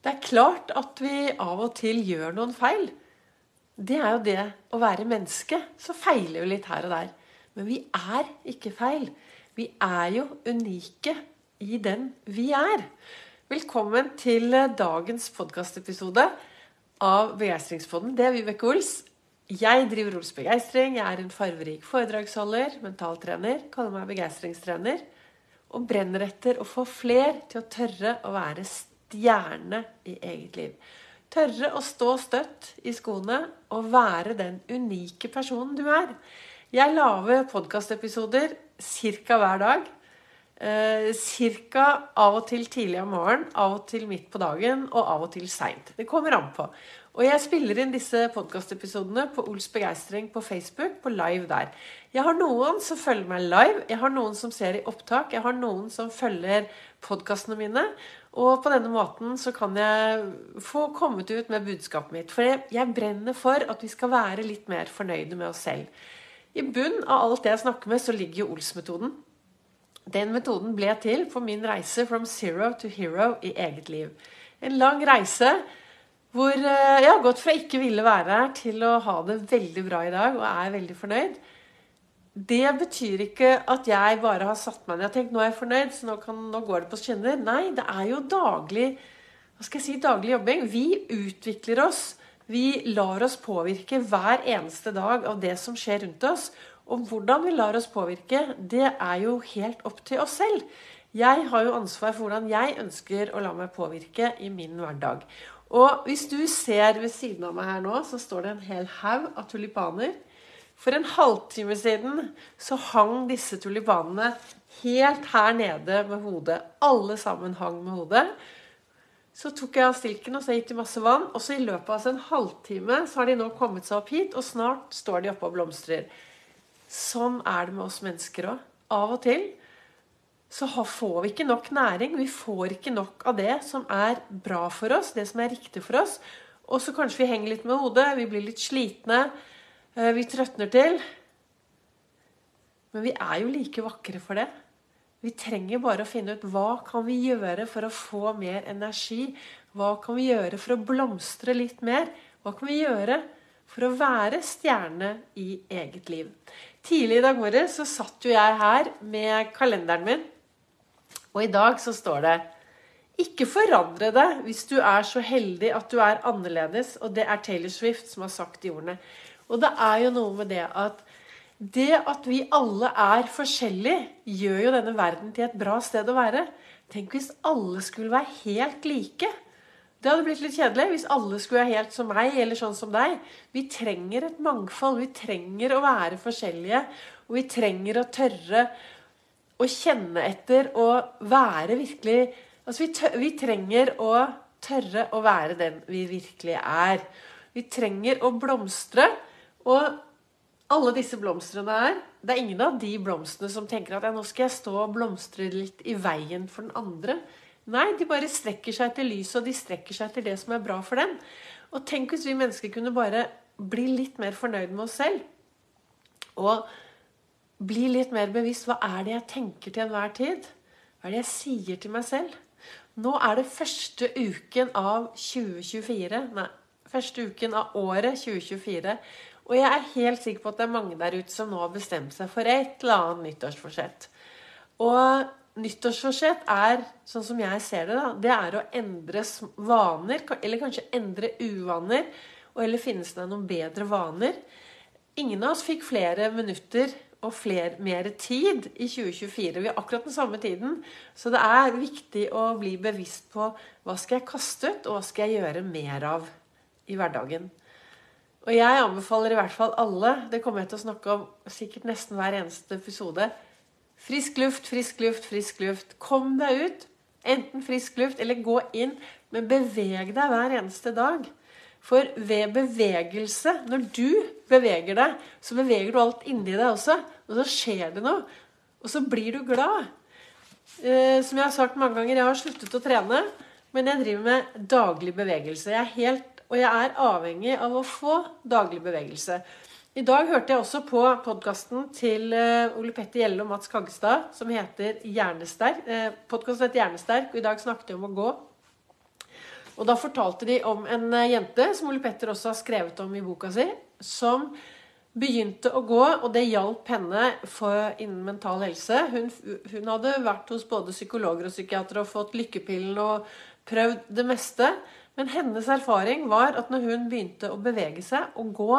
Det er klart at vi av og til gjør noen feil. Det er jo det å være menneske. Så feiler vi litt her og der. Men vi er ikke feil. Vi er jo unike i den vi er. Velkommen til dagens podkastepisode av Begeistringspodden. Det er Vibeke Ols. Jeg driver Ols Begeistring. Jeg er en farverik foredragsholder, mentaltrener, kaller meg begeistringstrener. Og brenner etter å få fler til å tørre å være stjerne i eget liv. Tørre å stå støtt i skoene og være den unike personen du er. Jeg lager podkastepisoder ca. hver dag. Eh, Ca. av og til tidlig om morgenen, av og til midt på dagen og av og til seint. Det kommer an på. Og jeg spiller inn disse podkastepisodene på Ols Begeistring på Facebook, på live der. Jeg har noen som følger meg live, jeg har noen som ser i opptak, jeg har noen som følger podkastene mine. Og på denne måten så kan jeg få kommet ut med budskapet mitt. For jeg brenner for at vi skal være litt mer fornøyde med oss selv. I bunn av alt det jeg snakker med, så ligger jo Ols-metoden. Den metoden ble til på min reise from zero to hero i eget liv. En lang reise hvor eh, jeg har gått fra ikke ville være her til å ha det veldig bra i dag og er veldig fornøyd. Det betyr ikke at jeg bare har satt meg ned og tenkt nå er jeg fornøyd, så nå, kan, nå går det på skinner. Nei, det er jo daglig hva skal jeg si, daglig jobbing. Vi utvikler oss. Vi lar oss påvirke hver eneste dag av det som skjer rundt oss. Og hvordan vi lar oss påvirke, det er jo helt opp til oss selv. Jeg har jo ansvar for hvordan jeg ønsker å la meg påvirke i min hverdag. Og hvis du ser ved siden av meg her nå, så står det en hel haug av tulipaner. For en halvtime siden så hang disse tulipanene helt her nede med hodet. Alle sammen hang med hodet. Så tok jeg av stilken og så gitt de masse vann. Og så i løpet av en halvtime så har de nå kommet seg opp hit, og snart står de oppe og blomstrer. Sånn er det med oss mennesker òg. Av og til så får vi ikke nok næring. Vi får ikke nok av det som er bra for oss, det som er riktig for oss. Og så kanskje vi henger litt med hodet, vi blir litt slitne, vi trøtner til. Men vi er jo like vakre for det. Vi trenger bare å finne ut hva kan vi gjøre for å få mer energi. Hva kan vi gjøre for å blomstre litt mer? Hva kan vi gjøre for å være stjerne i eget liv? Tidlig i dag morges så satt jo jeg her med kalenderen min og i dag så står det ikke forandre deg hvis du er så heldig at du er annerledes. Og det er Taylor Swift som har sagt de ordene. Og det er jo noe med det at det at vi alle er forskjellige, gjør jo denne verden til et bra sted å være. Tenk hvis alle skulle være helt like. Det hadde blitt litt kjedelig hvis alle skulle være helt som meg eller sånn som deg. Vi trenger et mangfold. Vi trenger å være forskjellige. Og vi trenger å tørre å kjenne etter og være virkelig Altså, vi, vi, trenger å tørre å være den vi virkelig er. Vi trenger å blomstre. Og alle disse blomstene her Det er ingen av de blomstene som tenker at ja, nå skal jeg stå og blomstre litt i veien for den andre. Nei, de bare strekker seg etter lyset, og de strekker seg etter det som er bra for dem. Og tenk hvis vi mennesker kunne bare bli litt mer fornøyd med oss selv. Og bli litt mer bevisst. Hva er det jeg tenker til enhver tid? Hva er det jeg sier til meg selv? Nå er det første uken av 2024. Nei, første uken av året 2024. Og jeg er helt sikker på at det er mange der ute som nå har bestemt seg for et eller annet nyttårsforsett. Og nyttårsforsett er, sånn som jeg ser det, da, det er å endre vaner. Eller kanskje endre uvaner. Og eller finnes det noen bedre vaner? Ingen av oss fikk flere minutter og flere, mer tid i 2024. Vi har akkurat den samme tiden. Så det er viktig å bli bevisst på hva skal jeg kaste ut, og hva skal jeg gjøre mer av i hverdagen. Og jeg anbefaler i hvert fall alle, det kommer jeg til å snakke om sikkert nesten hver eneste episode Frisk luft, frisk luft, frisk luft. Kom deg ut. Enten frisk luft eller gå inn, men beveg deg hver eneste dag. For ved bevegelse, når du beveger deg, så beveger du alt inni deg også. Og så skjer det noe. Og så blir du glad. Eh, som jeg har sagt mange ganger, jeg har sluttet å trene, men jeg driver med daglig bevegelse. Jeg er helt, og jeg er avhengig av å få daglig bevegelse. I dag hørte jeg også på podkasten til eh, Ole Petter Gjelle og Mats Kaggestad, som heter Hjernesterk. Eh, Podkasten heter Hjernesterk, og i dag snakket de om å gå. Og da fortalte de om en eh, jente, som Ole Petter også har skrevet om i boka si, som begynte å gå, og det hjalp henne for, innen mental helse. Hun, hun, hadde vært hos både psykologer og psykiatere og fått lykkepillen og prøvd det meste. Men hennes erfaring var at når hun begynte å bevege seg og gå,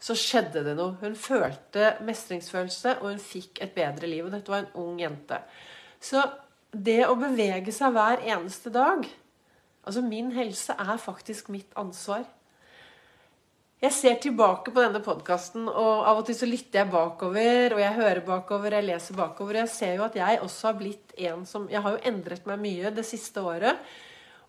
så skjedde det noe. Hun følte mestringsfølelse, og hun fikk et bedre liv. Og dette var en ung jente. Så det å bevege seg hver eneste dag Altså, min helse er faktisk mitt ansvar. Jeg ser tilbake på denne podkasten, og av og til så lytter jeg bakover, og jeg hører bakover, jeg leser bakover. Og jeg ser jo at jeg også har blitt en som Jeg har jo endret meg mye det siste året.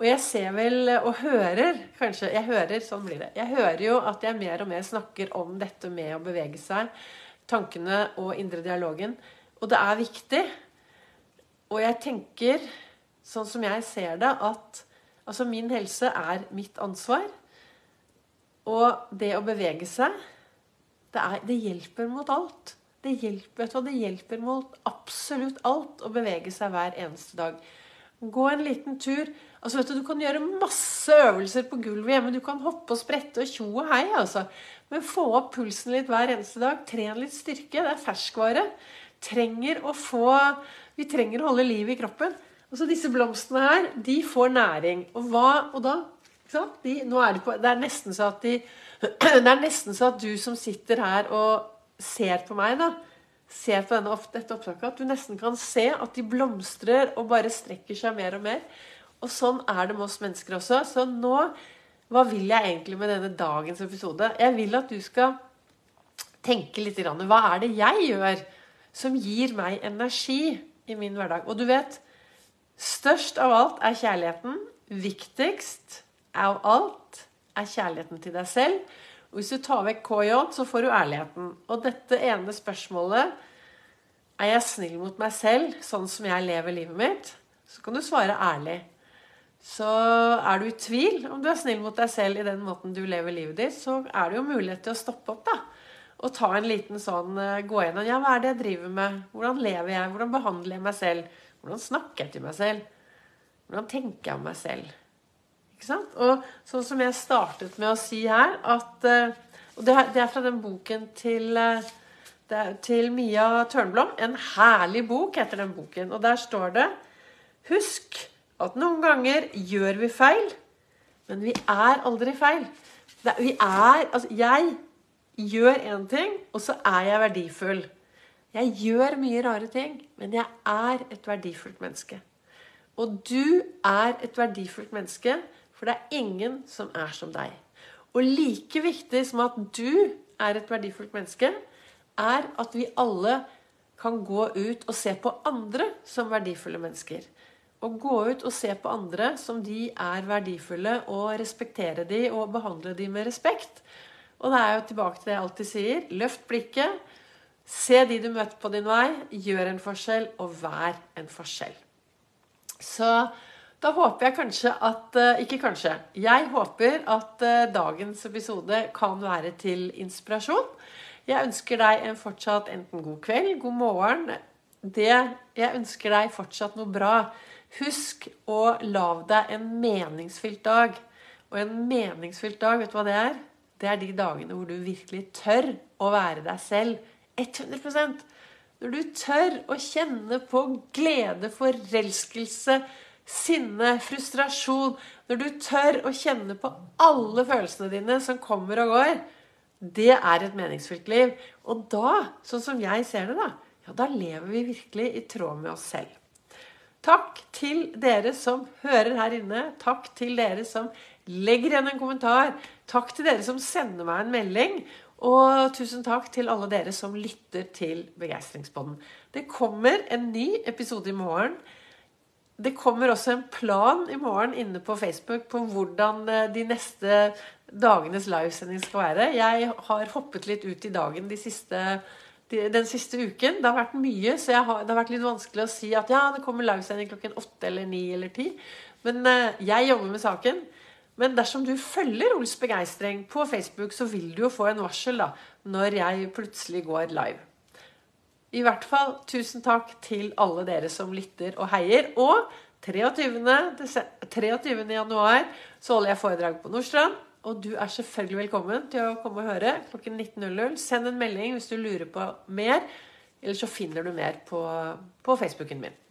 Og jeg ser vel, og hører kanskje Jeg hører, sånn blir det. Jeg hører jo at jeg mer og mer snakker om dette med å bevege seg. Tankene og indre dialogen. Og det er viktig. Og jeg tenker, sånn som jeg ser det, at altså min helse er mitt ansvar. Og det å bevege seg, det, er, det hjelper mot alt. Det hjelper, det hjelper mot absolutt alt å bevege seg hver eneste dag. Gå en liten tur. Altså, vet Du du kan gjøre masse øvelser på gulvet hjemme. Du kan hoppe og sprette og tjo og hei. altså. Men få opp pulsen litt hver eneste dag. Tren litt styrke. Det er ferskvare. Trenger å få, vi trenger å holde liv i kroppen. Og så Disse blomstene her, de får næring. Og hva og da? De, er det, på, det er de Det er nesten så at du som sitter her og ser på meg, da, ser på denne, dette opptaket, at du nesten kan se at de blomstrer og bare strekker seg mer og mer. Og sånn er det med oss mennesker også. Så nå Hva vil jeg egentlig med denne dagens episode? Jeg vil at du skal tenke litt grann, Hva er det jeg gjør som gir meg energi i min hverdag? Og du vet Størst av alt er kjærligheten. Viktigst av alt er kjærligheten til deg selv. Og hvis du tar vekk KJ, så får du ærligheten. Og dette ene spørsmålet Er jeg snill mot meg selv, sånn som jeg lever livet mitt? Så kan du svare ærlig. Så er du i tvil om du er snill mot deg selv i den måten du lever livet ditt, så er det jo mulighet til å stoppe opp, da. Og ta en liten sånn eh, gå gjennom. Ja, hva er det jeg driver med? Hvordan lever jeg? Hvordan behandler jeg meg selv? Hvordan snakker jeg til meg selv? Hvordan tenker jeg om meg selv? Og sånn som jeg startet med å si her, at eh, Og det er fra den boken til eh, til Mia Tørnblom. En herlig bok heter den boken. Og der står det Husk at noen ganger gjør vi feil, men vi er aldri feil. Det, vi er Altså, jeg gjør én ting, og så er jeg verdifull. Jeg gjør mye rare ting, men jeg er et verdifullt menneske. Og du er et verdifullt menneske, for det er ingen som er som deg. Og like viktig som at du er et verdifullt menneske, er at vi alle kan gå ut og se på andre som verdifulle mennesker. Å gå ut og se på andre som de er verdifulle, og respektere de og behandle de med respekt. Og det er jo tilbake til det jeg alltid sier. Løft blikket. Se de du møter på din vei. Gjør en forskjell, og vær en forskjell. Så da håper jeg kanskje at eh, Ikke kanskje. Jeg håper at eh, dagens episode kan være til inspirasjon. Jeg ønsker deg en fortsatt enten god kveld, god morgen det, Jeg ønsker deg fortsatt noe bra. Husk å lage deg en meningsfylt dag. Og en meningsfylt dag, vet du hva det er? Det er de dagene hvor du virkelig tør å være deg selv 100% Når du tør å kjenne på glede, forelskelse, sinne, frustrasjon Når du tør å kjenne på alle følelsene dine som kommer og går Det er et meningsfylt liv. Og da, sånn som jeg ser det, da, ja, da lever vi virkelig i tråd med oss selv. Takk til dere som hører her inne. Takk til dere som legger igjen en kommentar. Takk til dere som sender meg en melding. Og tusen takk til alle dere som lytter til Begeistringspodden. Det kommer en ny episode i morgen. Det kommer også en plan i morgen inne på Facebook på hvordan eh, de neste dagenes livesending skal være. Jeg har hoppet litt ut i dagen de siste den siste uken. Det har vært mye, så har, det har vært litt vanskelig å si at ja, det kommer livesending klokken åtte eller ni eller ti. Men uh, jeg jobber med saken. Men dersom du følger Ols begeistring på Facebook, så vil du jo få en varsel da, når jeg plutselig går live. I hvert fall tusen takk til alle dere som lytter og heier. Og 23. 23. januar så holder jeg foredrag på Nordstrand. Og du er selvfølgelig velkommen til å komme og høre klokken 19.00. Send en melding hvis du lurer på mer. Eller så finner du mer på, på Facebooken min.